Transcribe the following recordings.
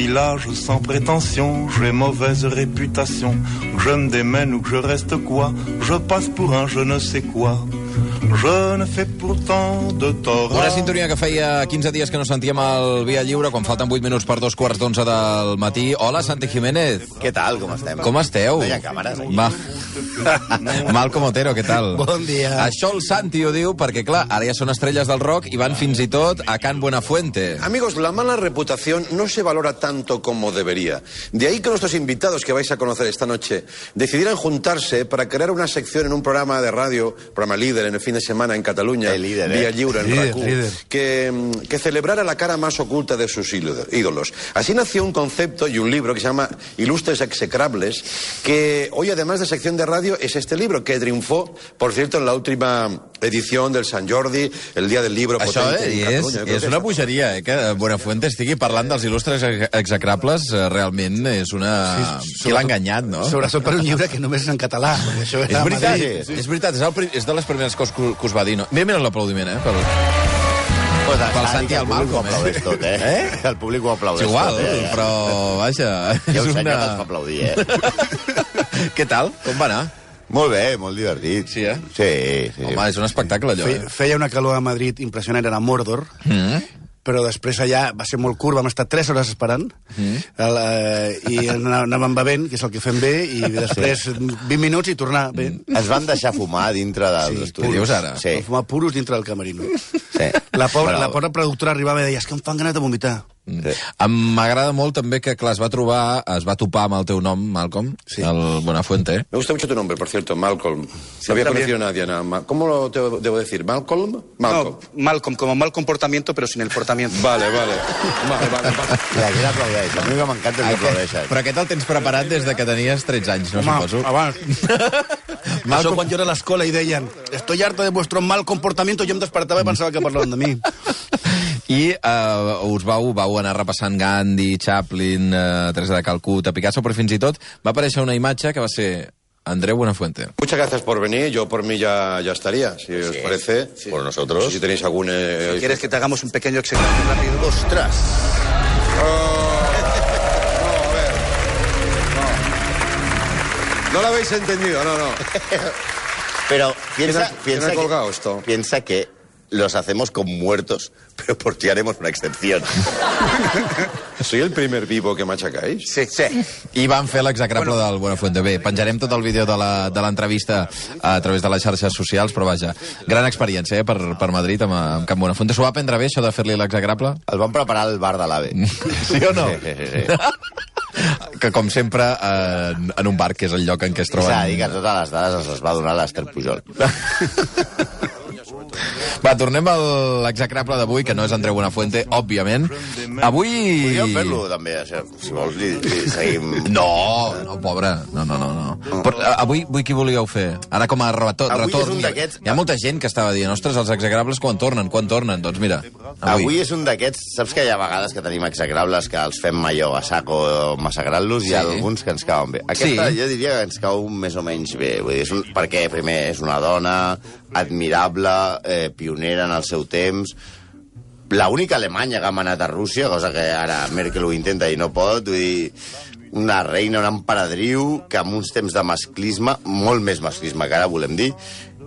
village sans prétention, j'ai mauvaise réputation. Que je me démène ou que je reste quoi, je passe pour un je ne sais quoi. Je ne fais pourtant de tort. Una sintonia que feia 15 dies que no sentíem al Via Lliure, quan falten 8 minuts per dos quarts d'onze del matí. Hola, Santi Jiménez. Què tal, com estem? Com esteu? No hi ha càmeres, aquí. Ma... Malcom Otero, què tal? Bon dia. Això el Santi ho diu perquè, clar, ara ja són estrelles del rock i van fins i tot a Can Buenafuente. Amigos, la mala reputación no se valora tanto como debería. De ahí que nuestros invitados que vais a conocer esta noche decidieran juntarse para crear una sección en un programa de radio, programa líder en el fin de semana en Cataluña, El líder, ¿eh? Vía Lliure en Líder, RAC1, líder. Que, que celebrara la cara más oculta de sus ídolos. Así nació un concepto y un libro que se llama Ilustres Execrables, que hoy además de sección de radio es este libro que triunfó, por cierto, en la última edición del San Jordi, el Día del Libro Això potente eh, en és, Catalunya. És una bogeria, eh, que Buenafuente estigui parlant dels il·lustres ex- execrables, eh, realment és una... Sí, Qui l'ha enganyat, no? Sobretot per un llibre que només és en català. Això És veritat, Madrid. és veritat, és, el, és de les primeres coses que, que us va dir. No? Mira, mira l'aplaudiment, eh? Pel... Pues Pel Santi al Malcolm, eh? aplaudeix tot, eh? Eh? El públic ho És aplaudeix igual, tot, eh? però, vaja, Hi ha és un senyor que una... els fa aplaudir, eh? Què tal? Com va anar? molt bé, molt divertit. Sí, eh? Sí, sí. Home, és un espectacle, allò, Feia, eh? feia una calor a Madrid impressionant, era Mordor, Mm. Però després allà va ser molt curt, vam estar 3 hores esperant, el, eh, i anà- anàvem bevent, que és el que fem bé, i després 20 minuts i tornar bé. Ens van deixar fumar dintre dels Sí, estudis. dius ara? Sí. Fumar puros dintre del camerino. sí. La pobra, Però- la pobra productora arribava i deia, és que em fan ganes de vomitar. Sí. M'agrada molt també que, clar, es va trobar, es va topar amb el teu nom, Malcolm, Sí. el Buenafuente. Me gusta mucho tu nombre, por cierto, Malcolm. no había conocido a nadie, nada. ¿Cómo lo te- debo decir? ¿Malcolm? Malcolm. No, Malcolm, como mal comportamiento, pero sin el portamiento. Vale, vale. Vale, vale, vale. I aquí l'aplaudeix. A mi que m'encanta que aplaudeixen. Però aquest el tens preparat des de que tenies 13 anys, no suposo? abans. Això quan jo era a l'escola i deien estoy harta de vuestro mal comportamiento, jo em despertava i pensava que parlaven de mi. I uh, us vau, vau anar repassant Gandhi, Chaplin, uh, Teresa de Calcuta, Picasso, però fins i tot va aparèixer una imatge que va ser Andreu Buenafuente. Muchas gracias por venir. Yo por mí ya, ya estaría, si os parece. Por nosotros. No sé si tenéis algún... eh, ¿Quieres que te hagamos un pequeño examen rápido? Ostres! No lo habéis entendido, no, no. Pero ¿Quién piensa, piensa, ha que, colgado esto? piensa que los hacemos con muertos, pero por ti haremos una excepción. ¿Soy el primer vivo que machacáis? Sí, sí. I van fer l'execrable del Buenafuente. Bé, penjarem tot el vídeo de la- de l'entrevista a través de les xarxes socials, però vaja, gran experiència eh, per, per Madrid amb, amb Can Buenafuente. S'ho va aprendre bé, això de fer-li l'execrable? El van preparar al bar de l'AVE. Sí o no? Sí, sí, sí. que com sempre eh, en un bar, que és el lloc en què es S'ha de dir que troben... totes les dades ens les va donar l'Ester Pujol. Va, tornem a l'execrable d'avui, que no és Andreu Buenafuente, òbviament. Avui... Podríem fer-lo, també, això. Si vols, li, li seguim... No, no, pobre. No, no, no. no. Però, eh, avui, avui qui volíeu fer? Ara com a retorn. Avui és retorn un d'aquests- Hi ha molta gent que estava dient, ostres, els execrables quan tornen, quan tornen? Doncs mira, avui. Avui és un d'aquests... Saps que hi ha vegades que tenim execrables que els fem allò a saco massacrant-los i hi ha Sí. alguns que ens cauen bé. Aquesta Sí. jo diria que ens cau més o menys bé. Vull dir, és un, perquè, primer, és una dona admirable, eh, pionera en el seu temps, l'única alemanya que ha manat a Rússia, cosa que ara Merkel ho intenta i no pot, vull dir, una reina, una emperadriu que en uns temps de masclisme, molt més masclisme que ara, volem dir,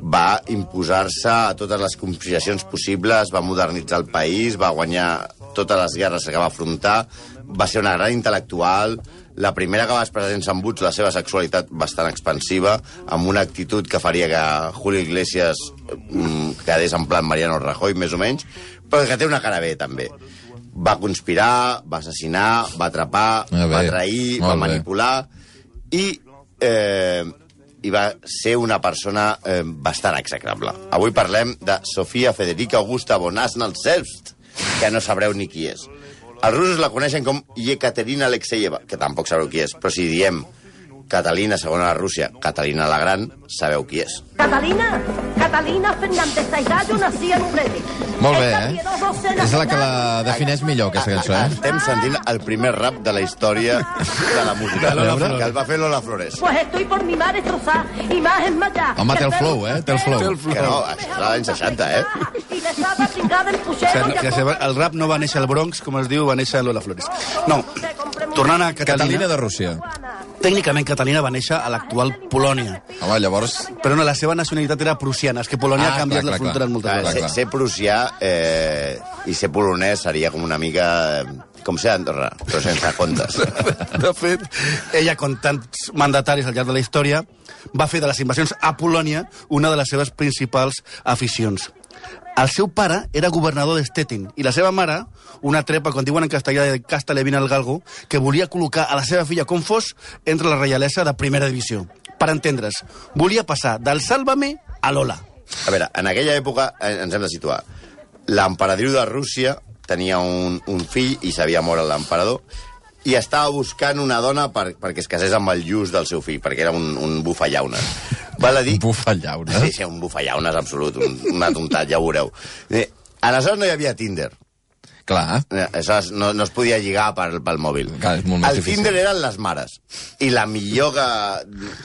va imposar-se a totes les conspiracions possibles, va modernitzar el país, va guanyar totes les guerres que va afrontar, va ser una gran intel·lectual, la primera que va expressar sense embuts la seva sexualitat bastant expansiva, amb una actitud que faria que Julio Iglesias quedés en plan Mariano Rajoy, més o menys, però que té una cara bé, també. Va conspirar, va assassinar, va atrapar, Ah, bé. va trair, Molt va bé. manipular, i, eh, i va ser una persona eh, bastant execrable. Avui parlem de Sofia Federica Augusta Bonasna Selbst, que no sabreu ni qui és. Els russos la coneixen com Yekaterina Alexeyeva, que tampoc sabreu qui és, però si diem Catalina, segona la Rússia, Catalina la Gran, sabeu qui és. Catalina, Catalina Fernández Zairayo nació en Ureña. Molt bé, eh? És la que la defineix millor, aquesta cançó, eh? Estem sentint el primer rap de la història de la música. Lola que el va fer Lola Flores. Pues estoy por mi madre destrozar y más en Maya. Home, té el flow, eh? Té el flow. Que no, això és l'any 60, eh? El O sigui, que el rap no va néixer al Bronx, com es diu, va néixer a Lola Flores. No, Tornant a Catalina, Catalina de Rússia. Tècnicament Catalina va néixer a l'actual Polònia, Home, llavors... però no, la seva nacionalitat era prussiana, és que Polònia Ah, ha canviat clar, les clar, fronteres clar. moltes Clar, vegades. ser, clar. ser prussià eh, i ser polonès seria com una mica... eh, com ser Andorra, però sense comptes. De fet, ella, com tants mandataris al llarg de la història, va fer de les invasions a Polònia una de les seves principals aficions. El seu pare era governador de Stettin i la seva mare, una trepa, com diuen en castellà, de Castelevina al Galgo, que volia col·locar a la seva filla com fos entre la reialesa de primera divisió. Per entendre's, volia passar del Sálvame a Lola. A veure, en aquella època eh, ens hem de situar. L'emperadriu de Rússia tenia un, un fill i s'havia mort l'emperador i estava buscant una dona per, perquè es casés amb el lluç del seu fill, perquè era un, un bufallaunes. Val a dir... Bufallauna. Sí, sí, un bufallaunes absolut, un, un atontat, ja ho veureu. Eh, aleshores no hi havia Tinder. Clar. Eh, Aleshores no, no es podia lligar pel, pel mòbil. Clar, és molt el difícil. Tinder eren les mares. I la millor que...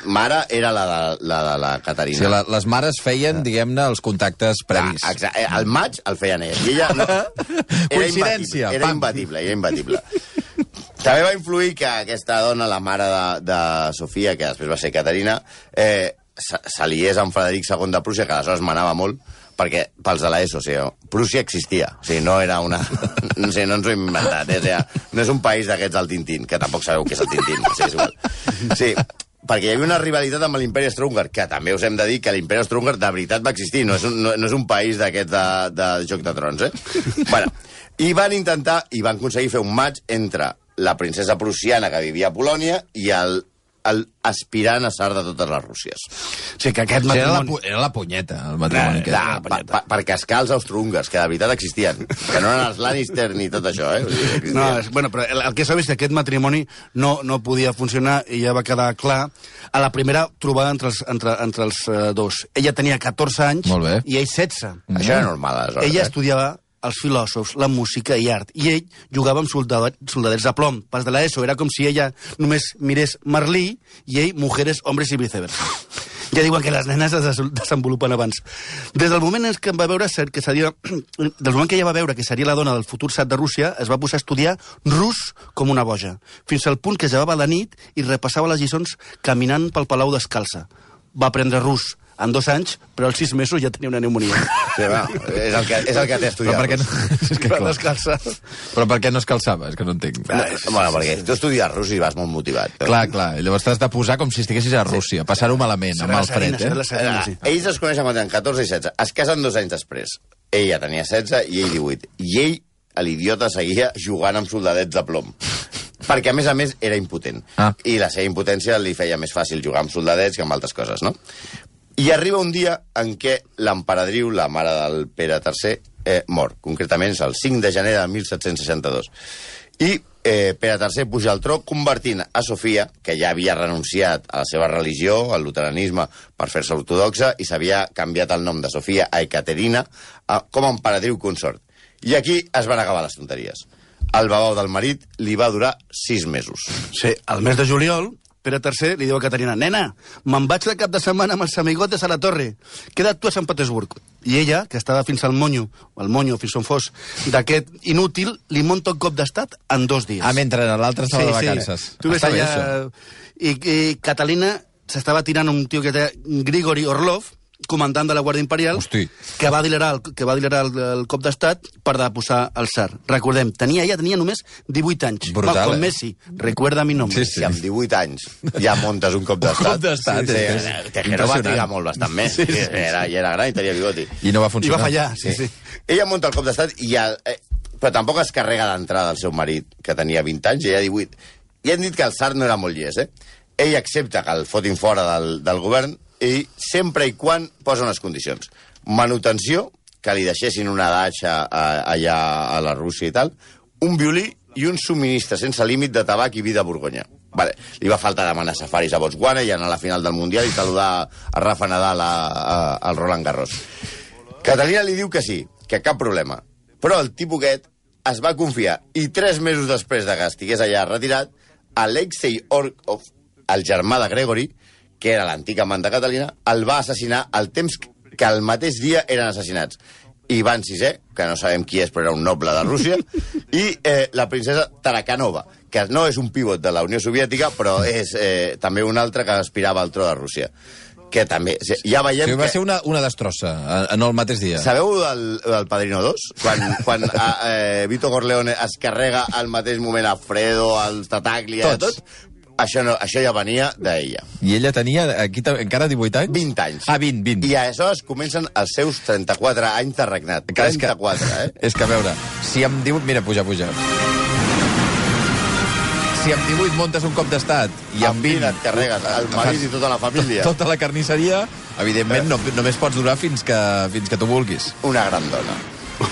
mare era la de la, de la O Caterina. sigui, la, les mares feien, diguem-ne, els contactes previs. Ah, exacte. El maig el feien elles. I ella no... Era Coincidència, imbatible, Era imbatible, era imbatible. També va influir que aquesta dona, la mare de, de Sofia, que després va ser Caterina, eh, s'aliés amb Frederic II de Prússia, que aleshores manava molt, perquè pels de l'ESO, o sigui, Prússia existia, o sigui, no era una... No, sé, no ens ho hem inventat, eh? o sigui, no és un país d'aquests del Tintín, que tampoc sabeu què és el Tintín, sí, és igual. Sí, perquè hi havia una rivalitat amb l'imperi Austro-Húngar, que també us hem de dir que l'imperi Austro-Húngar de veritat va existir, no és un, no, no és un país d'aquests de, de Joc de Trons, eh? bueno, i van intentar, i van aconseguir fer un match entre la princesa prussiana que vivia a Polònia i el, el aspirant a tsar de totes les Rússies. O sigui, que aquest O sigui, era, la, matrimoni... pu- era la punyeta, el matrimoni. aquest. Ah, pa, pa, per cascar els austro-húngars, que de veritat existien. Que no eren els Lannister ni tot això, eh? Dir, que No, és, bueno, però el, el que sabeu és que aquest matrimoni no, no podia funcionar i ja va quedar clar a la primera trobada entre els, entre, entre els uh, dos. Ella tenia 14 anys i ell 16. Això era normal, aleshores. Ella eh? estudiava els filòsofs, la música i art, i ell jugava amb soldadet, soldadets de plom. Pas de l'ESO, era com si ella només mirés Merlí i ell Mujeres, Hombres i viceversa. Ja diuen que les nenes es des- desenvolupen abans. Des del moment em va veure que seria... Del moment que ella va veure que seria la dona del futur sat de Rússia, es va posar a estudiar rus com una boja, fins al punt que llevava la nit i repassava les lliçons caminant pel palau descalça. Va aprendre rus en dos anys, però als sis mesos ja tenia una pneumonia. Sí, va, és el que, és el que té Però estudiat. per què no... És que, Va clar. descalça. Però per què no es calçava? És que no entenc. No, bueno, perquè tu estudies rus i vas molt motivat. Clar, clar. I llavors t'has de posar com si estiguessis a Rússia, passar-ho malament, amb el fred, eh? serena, sí. Ells es coneixen quan tenen 14 i 16. Es casen dos anys després. Ella tenia 16 i ell 18. I ell, l'idiota, seguia jugant amb soldadets de plom. Perquè, a més a més, era impotent. Ah. I la seva impotència li feia més fàcil jugar amb soldadets que amb altres coses, no? I arriba un dia en què l'emperadriu, la mare del Pere III, eh, mor. Concretament és el 5 de gener de 1762. I eh, Pere III puja al tro convertint a Sofia, que ja havia renunciat a la seva religió, al luteranisme, per fer-se ortodoxa, i s'havia canviat el nom de Sofia a Ecaterina a, com a emperadriu consort. I aquí es van acabar les tonteries. El babau del marit li va durar sis mesos. Sí, al mes de juliol, Pere III li diu a Caterina, nena, me'n vaig de cap de setmana amb els amigotes a la torre. Queda't tu a Sant Petersburg. I ella, que estava fins al monyo, al monyo, fins on fos, d'aquest inútil, li monta un cop d'estat en dos dies. Ah, mentre l'altre estava de vacances. Tu ves Està allà... I, I Catalina s'estava tirant un tio que té Grigori Orlov, comandant de la Guàrdia Imperial, Hosti. que va dilerar el, que va dilerar el, el cop d'estat per deposar el tsar. Recordem, tenia, ella tenia només 18 anys. Brutal, Va, com eh? Messi, recuerda mi nom. Sí, Si amb 18 anys ja muntes un cop d'estat... cop d'estat, sí, sí, que és Tejero va trigar molt bastant més. Sí, sí, era, I era gran i tenia bigoti. I no va I funcionar. va fallar, sí, sí. Ella munta el cop d'estat i ja... Eh, però tampoc es carrega d'entrada el seu marit, que tenia 20 anys, i ella 18. I han dit que el Sart no era molt llest, eh? Ell accepta que el fotin fora del, del govern i sempre i quan posa unes condicions. Manutenció, que li deixessin una datxa a, allà a la Rússia i tal, un violí i un subministre sense límit de tabac i vi de Borgonya. Vale. Li va faltar demanar safaris a Botswana i anar a la final del Mundial i saludar a Rafa Nadal a, a, al Roland Garros. Catalina li diu que sí, que cap problema. Però el tipus aquest es va confiar i tres mesos després de que estigués allà retirat, Alexei Orkov, el germà de Gregory, que era l'antic amant de Catalina, el va assassinar al temps que el mateix dia eren assassinats. Ivan VI, que no sabem qui és, però era un noble de Rússia, i eh, la princesa Tarakanova, que no és un pivot de la Unió Soviètica, però és eh, també un altre que aspirava al tro de Rússia. Que també... Ja veiem sigui, va que... ser una, una destrossa eh, en el mateix dia. Sabeu del, del Padrino 2? Quan, quan a, eh, Vito Corleone es carrega al mateix moment a Fredo, als Tataglia, Tots. tot? Això, no, això ja venia d'ella. I ella tenia aquí ta- encara 18 anys? 20 anys. Ah, 20, 20. I aleshores comencen els seus 34 anys de regnat. Clar, és que- 34, eh? És que, a veure, si em diu... Mira, puja, puja. Si amb 18 montes un cop d'estat i amb 20 et carregues el marit i tota la família. tota la carnisseria, evidentment no, només pots durar fins que, fins que tu vulguis. Una gran dona.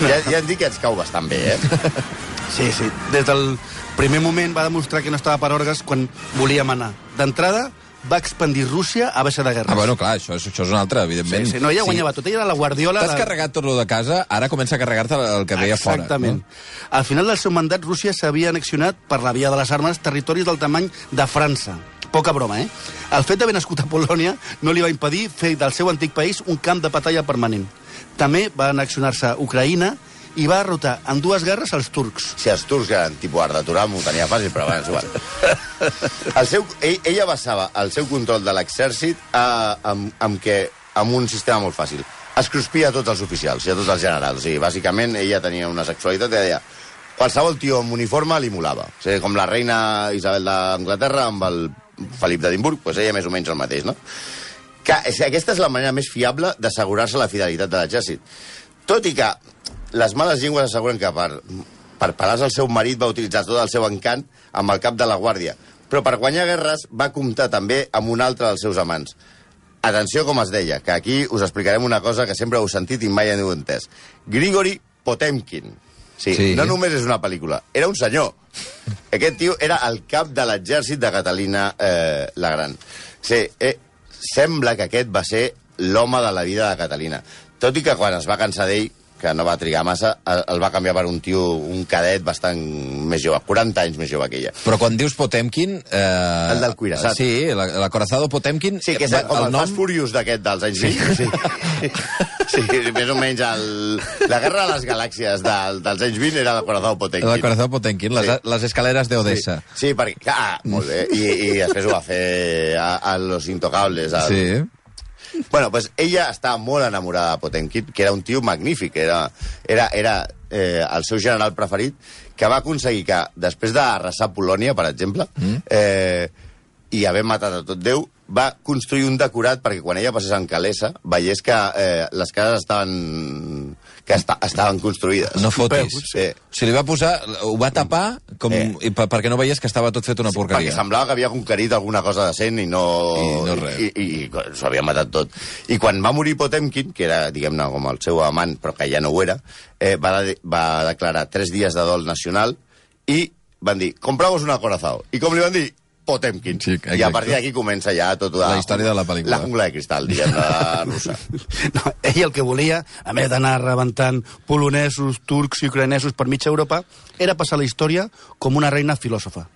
Ja, ja em dic que ets cau bastant bé, eh? Sí, sí. Des del primer moment va demostrar que no estava per orgues quan volia manar. D'entrada, va expandir Rússia a base de guerres. Ah, bueno, clar, això, això és un altre, evidentment. sí, sí, no, ella guanyava tot. Ella era la guardiola... T'has de- carregat tot lo de casa, ara comença a carregar-te el que veia fora. Exactament. No? Al final del seu mandat, Rússia s'havia annexionat per la via de les armes territoris del tamany de França. Poca broma, eh? El fet d'haver nascut a Polònia no li va impedir fer del seu antic país un camp de batalla permanent. També va annexionar-se Ucraïna i va derrotar en dues guerres els turcs. Si els turcs eren tipus art de Turam, ho tenia fàcil, però és igual. El seu, ell, ella basava el seu control de l'exèrcit eh, amb, amb, que, amb un sistema molt fàcil. Es cruspia a tots els oficials i a tots els generals. O sigui, bàsicament, ella tenia una sexualitat que deia qualsevol tio amb uniforme li molava. O sigui, com la reina Isabel d'Anglaterra amb el Felip d'Edimburg, doncs ella més o menys el mateix, no? Que, aquesta és la manera més fiable d'assegurar-se la fidelitat de l'exèrcit. Tot i que les males llengües asseguren que per, per parar el seu marit va utilitzar tot el seu encant amb el cap de la guàrdia. Però per guanyar guerres va comptar també amb un altre dels seus amants. Atenció com es deia, que aquí us explicarem una cosa que sempre heu sentit i mai heu entès. Grigori Potemkin. Sí, Sí. sí, no només és una pel·lícula, era un senyor. Aquest tio era el cap de l'exèrcit de Catalina eh, la Gran. Sí, eh, sembla que aquest va ser l'home de la vida de Catalina. Tot i que quan es va cansar d'ell, que no va trigar massa, el el va canviar per un tio, un cadet bastant més jove, 40 anys més jove que ella. Però quan dius Potemkin... Eh, El del cuirassat. Sí, la- l'acorazado Potemkin... Sí, que és va- com el, Fast Furious d'aquest dels anys 20. Sí. sí, més o menys el, la guerra de les galàxies del, dels anys 20 era la Corazao Potemkin. L'acorazado Potemkin, les, Sí. les escaleres d'Odessa. Sí, perquè... Ah, molt bé. I, i després ho va fer a, a Los Intocables. Al... Sí. Bueno, pues ella estava molt enamorada de Potemkin, que era un tio magnífic, era, era, era eh, el seu general preferit, que va aconseguir que, després d'arrasar Polònia, per exemple, mm. eh, i haver matat a tot Déu, va construir un decorat perquè quan ella passés en Calessa veiés que eh, les cases estaven que esta, estaven construïdes. No fotis. Sí. O sigui, li va posar... Ho va tapar com, Eh. i per, perquè no veiés que estava tot fet una Perquè porqueria. semblava que havia conquerit alguna cosa decent i no... I no res. I, i, i s'ho havia matat tot. I quan va morir Potemkin, que era, diguem-ne, com el seu amant, però que ja no ho era, eh, va, de, va declarar tres dies de dol nacional i van dir, compramos una corazao. I com li van dir? Potemkin. Sí, I a partir d'aquí comença ja tota La història de la pel·lícula. La jungla de cristal, diguem-ne, russa. No, ell el que volia, a més d'anar rebentant polonesos, turcs i ucranesos per mitja Europa, era passar la història com una reina filòsofa.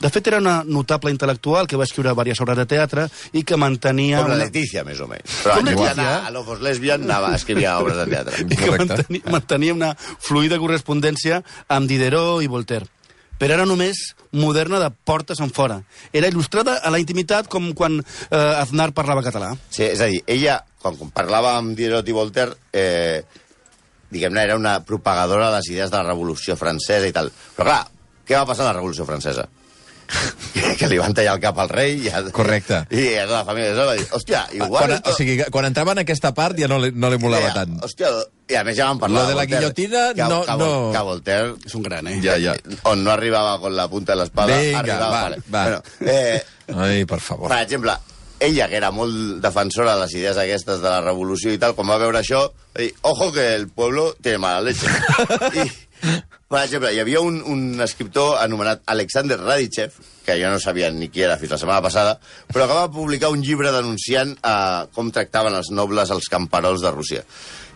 De fet, era una notable intel·lectual que va escriure diverses obres de teatre i que mantenia... Com la una... Letícia, més o menys. Però Com Letícia? a l'Ofos Lesbian, anava, escrivia obres de teatre. i que mantenia, mantenia una fluida correspondència amb Diderot i Voltaire. Però era només moderna de portes en fora. Era il·lustrada a la intimitat com quan eh, Aznar parlava català. Sí, és a dir, ella, quan, parlava amb Diderot i Voltaire, eh, diguem-ne, era una propagadora de les idees de la Revolució Francesa i tal. Però clar, què va passar a la Revolució Francesa? Que, li van tallar el cap al rei i, Correcte. i la família de va dir, hòstia, igual... Quan, o sigui, quan entrava en aquesta part ja no li, no li molava deia, tant. Hòstia, i a més ja van parlar Lo de la guillotina, que, no- que, no. Que Voltaire És un gran, eh? Ja, ja. on no arribava con la punta de l'espada, Vinga, arribava... va, vale. va. Bueno, eh, Ai, per favor. per exemple, ella, que era molt defensora de les idees aquestes de la revolució i tal, quan va veure això, va dir, ojo que el pueblo tiene mala leche. I, per exemple, hi havia un, un escriptor anomenat Alexander Radichev, que jo no sabia ni qui era fins la setmana passada, però que va publicar un llibre denunciant eh, com tractaven els nobles els camperols de Rússia.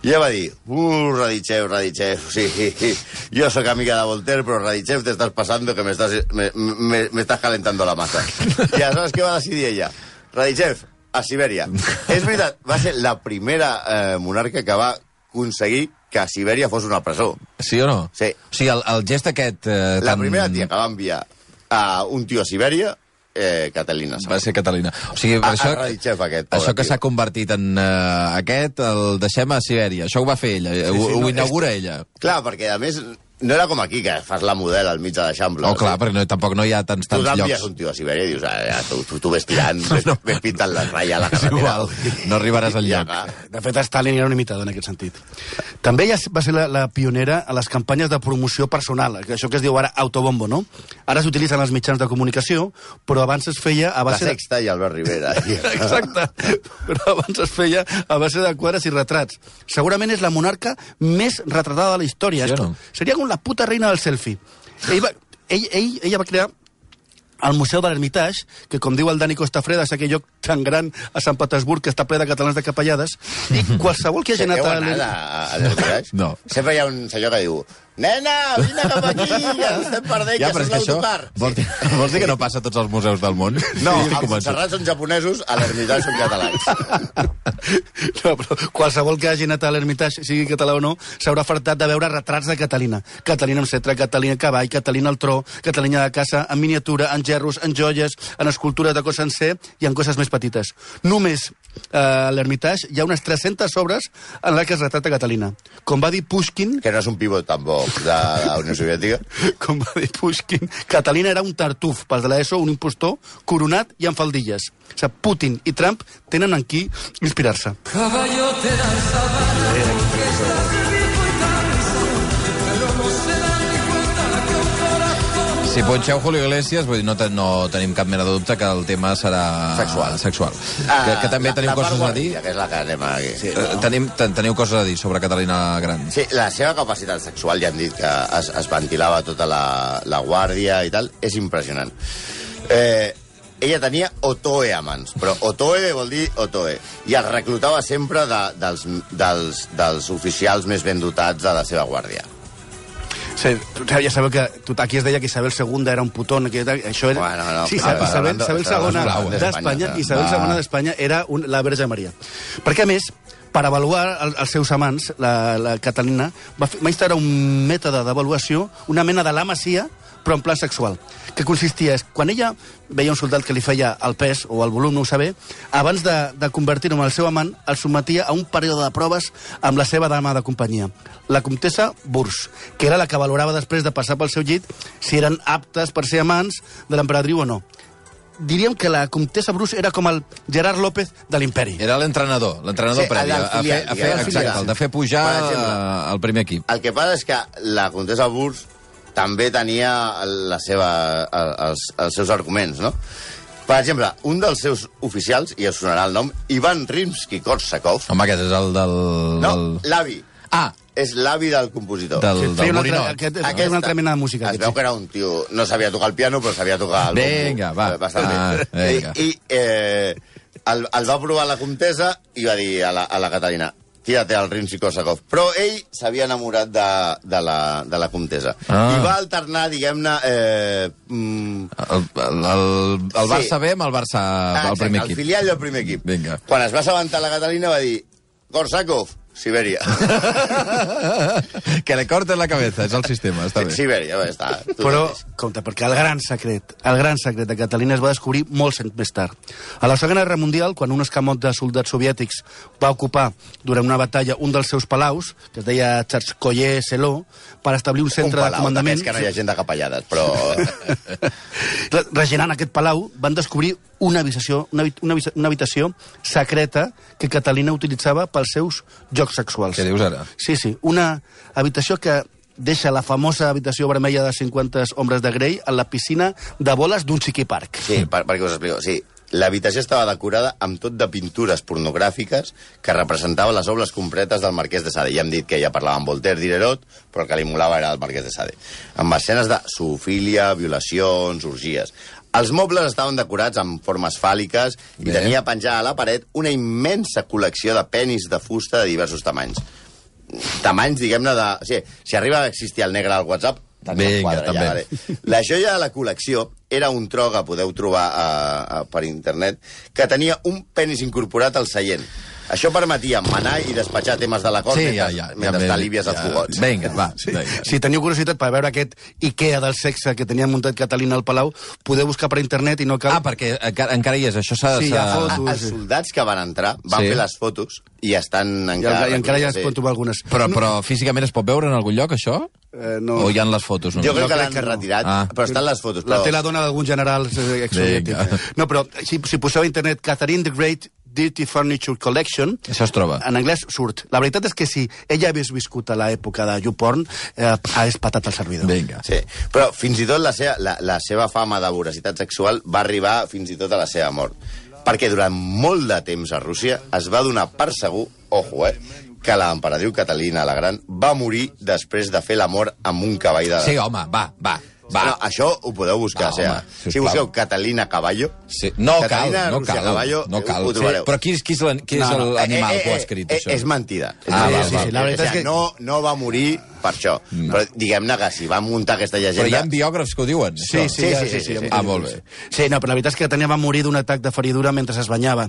I ella va dir, uh, Radichev, Radichev, sí, yo soy amiga de Voltaire, però Radichev te estás pasando que me estás, me, me, me estás la masa. I aleshores què va decidir ella? Radichev, a Sibèria. És veritat, va ser la primera eh, monarca que va aconseguir que a Sibèria fos una presó. Sí o no? Sí. O sigui, el, el gest aquest... Eh, La tan... primera tia que va enviar Uh, un tio a Sibèria, eh, Catalina. Va ser Catalina. O sigui, Ah, això, Raditxev aquest, això que s'ha convertit en uh, aquest, el deixem a Sibèria. Això ho va fer ella, sí, ho, sí, ho no, inaugura ella. Clar, perquè a més no era com aquí, que fas la model al mig de l'Eixample. Oh, clar, perquè no, tampoc no hi ha tants, Tu tants t'envies llocs. un tio a Sibèria i dius, ah, ja, tu, tu, tu ves tirant, ves, no. ves pintant la ratlla a la És carretera. igual, no arribaràs al Ja, lloc. De fet, Stalin era un imitador en aquest sentit. També ella va ser la, la pionera a les campanyes de promoció personal, que això que es diu ara autobombo, no? Ara s'utilitzen els mitjans de comunicació, però abans es feia a La base de... Sexta i Albert Rivera. Exacte. Però abans es feia a base de quadres i retrats. Segurament és la monarca més retratada de la història. Sí És no? Seria com la puta reina del selfie. Ell va, ell, ell, ella va crear el Museu de l'Ermitage, que com diu el Dani Costafreda, és aquell lloc tan gran a Sant Petersburg que està ple de catalans de capellades, i qualsevol que hagi anat Heu anat a, a l'Hermitage? No. Sempre hi ha un senyor que diu Nena, vine cap aquí, que estem perdent, Ja, que és l'autocar. Vols dir, vols dir que no passa a tots els museus del món? No, a convençut. Montserrat són japonesos, a l'Hermitage són catalans. No, però qualsevol que hagi anat a l'Ermitage, sigui català o no, s'haurà fartat de veure retrats de Catalina. Catalina amb cetre, Catalina cavall, Catalina al tro, Catalina de casa, en miniatura, en gerros, en joies, en escultures de cos sencer i en coses més petites. Només eh, a l'Ermitage hi ha unes 300 obres en les que es retrata Catalina. Com va dir Pushkin, que no és un pivot tampoc de la Unió Soviètica. com va dir Pushkin, Catalina era un tartuf, pels de l'ESO, un impostor, coronat i amb faldilles. O sigui, Putin i Trump tenen en qui inspirar-se. Si punxeu Julio Iglesias, vull dir, no, te, no tenim cap mena de dubte que el tema serà... Sexual. Sexual. que, que també Ah, la, teniu la coses a dir. Que és la que anem aquí. Sí. Eh, tenim, ten, teniu coses a dir sobre Catalina Gran. Sí, la seva capacitat sexual, ja hem dit que es, es ventilava tota la, la guàrdia i tal, és impressionant. Eh, ella tenia Otoe a mans, però Otoe vol dir Otoe, i el reclutava sempre de, dels, dels, dels oficials més ben dotats de la seva guàrdia. Sí, ja sabeu que aquí es deia que Isabel II era un putón, que això era... Bueno, no, sí, Isabel, Isabel parlant II d'Espanya. Isabel. II d'Espanya era un, la Verge Maria. Perquè, a més, per avaluar el, els seus amants, la, la Catalina va, fer, va instaurar un mètode d'avaluació, una mena de la masia, però en pla sexual, que consistia és, quan ella veia un soldat que li feia el pes o el volum, no ho saber, abans de, de convertir-ho en el seu amant, el sometia a un període de proves amb la seva dama de companyia, la comtessa Burs, que era la que valorava després de passar pel seu llit si eren aptes per ser amants de l'emperadriu o no. Diríem que la comtessa Bruce era com el Gerard López de l'imperi. Era l'entrenador, l'entrenador Sí, previ, el a, fer, a fer, exacte, el de fer pujar al primer equip. El que passa és que la comtessa Burs també tenia la seva, el- els, els seus arguments, no? Per exemple, un dels seus oficials, i us sonarà el nom, Ivan Rimsky-Korsakov, Home, aquest és el del... no, del... l'avi, Ah, és l'avi del compositor. del, Sí, del una altra, aquest, aquest, una altra mena de música. Es veu que era un tio... No sabia tocar el piano, però sabia tocar el. Vinga, va. Bastant Ah, bé. vinga. I, i eh, el, el va provar la comtessa i va dir a la, a la Tírate al Rimsky-Korsakov. Però ell s'havia enamorat de, de, la, de la comtessa. Ah. I va alternar, diguem-ne... Eh, mm, El, el, el, el Sí. Barça B amb el Barça, ah, el primer exacte, equip. El filial del primer equip. Vinga. Quan es va assabentar la Catalina va dir Korsakov, Sibèria. que le cortes la cabeza, és el sistema, està bé. Sibèria, ja està. Tu Però, compte, perquè el gran secret, el gran secret de Catalina es va descobrir molts anys més tard. A la Segona Guerra Mundial, quan un escamot de soldats soviètics va ocupar durant una batalla un dels seus palaus, que es deia Tsarskoye Seló, per establir un centre un de palau, comandament... d'aquests que no hi ha gent de capellades, però... Re- Regenant aquest palau, van descobrir una habitació, una, una, una habitació secreta que Catalina utilitzava pels seus jocs sexuals. Què dius ara? Sí, sí, una habitació que deixa la famosa habitació vermella de 50 homes de Grey en la piscina de boles d'un xiqui parc. Sí, per, perquè us explico. Sí, l'habitació estava decorada amb tot de pintures pornogràfiques que representaven les obres completes del Marquès de Sade. Ja hem dit que ella parlava amb Voltaire, Diderot, però el que li molava era el Marquès de Sade. Amb escenes de zoofília, violacions, orgies. Els mobles estaven decorats amb formes fàl·liques i Bé. tenia penjada a la paret una immensa col·lecció de penis de fusta de diversos tamanys. Tamanys, diguem-ne, de... O sigui, si arriba a existir el negre al WhatsApp, un Vinga, quadre, també. Ja, vale. La joia de la col·lecció era un tro que podeu trobar a, a, per internet que tenia un penis incorporat al seient. Això permetia manar i despatxar temes de la cort Sí, mentre, ja, ja. mentre ja, t'alivies els fogots. Vinga, va. Sí. vinga. Si teniu curiositat per veure aquest Ikea del sexe que tenia muntat Catalina al Palau, podeu buscar per internet i no cal... Ah, perquè encara, encara hi és, això s'ha... Sí, hi ha fotos. Ah, els soldats que van entrar van Sí. fer les fotos i estan encara... i encara ja es pot trobar algunes. Però, però físicament es pot veure en algun lloc, això? Eh, no. O hi ha les fotos? No? Jo crec No, que l'han no. retirat, Ah. però estan les fotos. La Però... té la dona d'algun general eh, exsoviètic. Vinga. No, però si, si poseu a internet Catherine the Great Dirty Furniture Collection... Això es troba. En anglès surt. La veritat és que si ella hagués viscut a l'època de YouPorn, eh, hagués patat el servidor. Vinga. Sí, però fins i tot la seva, la, la seva fama de voracitat sexual va arribar fins i tot a la seva mort. Perquè durant molt de temps a Rússia es va donar per segur, ojo, eh, que l'emperadriu Catalina la Gran va morir després de fer l'amor amb un cavall de... Sí, home, va, va. Va. No, això ho podeu buscar. Va, o sigui, home, si sisplau. busqueu Catalina Caballo... Sí. No cal, Catalina no Rússia cal, Caballo, no cal. Ho trobareu. Però qui, és- qui és l'an- qui és No, no. l'animal Eh, eh, que ho ha eh, escrit, eh, això? És mentida. Ah, sí, val. sí, la veritat O sigui, és que- no, no va morir per això. No. Però diguem-ne que si va muntar aquesta llegenda... Però hi ha biògrafs que ho diuen, Sí, això. sí, sí, sí, sí, sí, Ah, molt bé. Sí, no, però la veritat és que Tania va morir d'un atac de feridura mentre es banyava.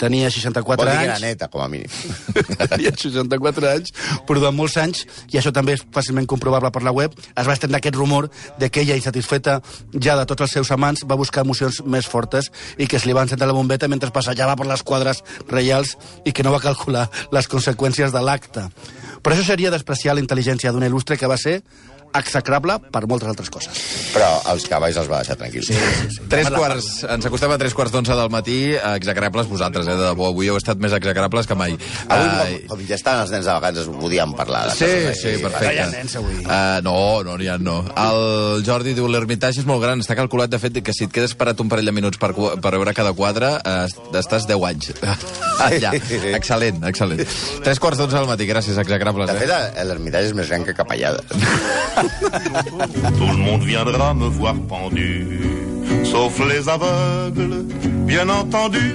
Tenia 64 Vol dir que era anys. neta, com a mínim. Tenia 64 anys, però durant molts anys, i això també és fàcilment comprovable per la web, es va estendre aquest rumor de que ella, insatisfeta ja de tots els seus amants, va buscar emocions més fortes i que se li va encendre la bombeta mentre passejava per les quadres reials i que no va calcular les conseqüències de l'acte. Però això seria despreciar la intel·ligència d'un il·lustre que va ser execrable per moltes altres coses. Però els cavalls els va deixar tranquils. Sí, sí, sí. Tres quarts, ens acostem a tres quarts d'onze del matí, execrables vosaltres, eh, de debò. Avui heu estat més execrables que mai. Avui, Ah, com, com ja estan els nens de vacances, ho podíem parlar. de Sí, coses sí, així. perfecte. No hi ha nens, avui. Uh, no, no n'hi ha, no. El Jordi diu, l'Hermitage és molt gran, està calculat, de fet, que si et quedes parat un parell de minuts per, per veure cada quadre, uh, estàs 10 anys. Allà. Excel·lent, excel·lent. Tres quarts d'onze del matí, gràcies, execrables. De Eh? fet, l'ermitatge és més gran que Capellada. Tout le monde viendra me voir pendu, sauf les aveugles, bien entendu.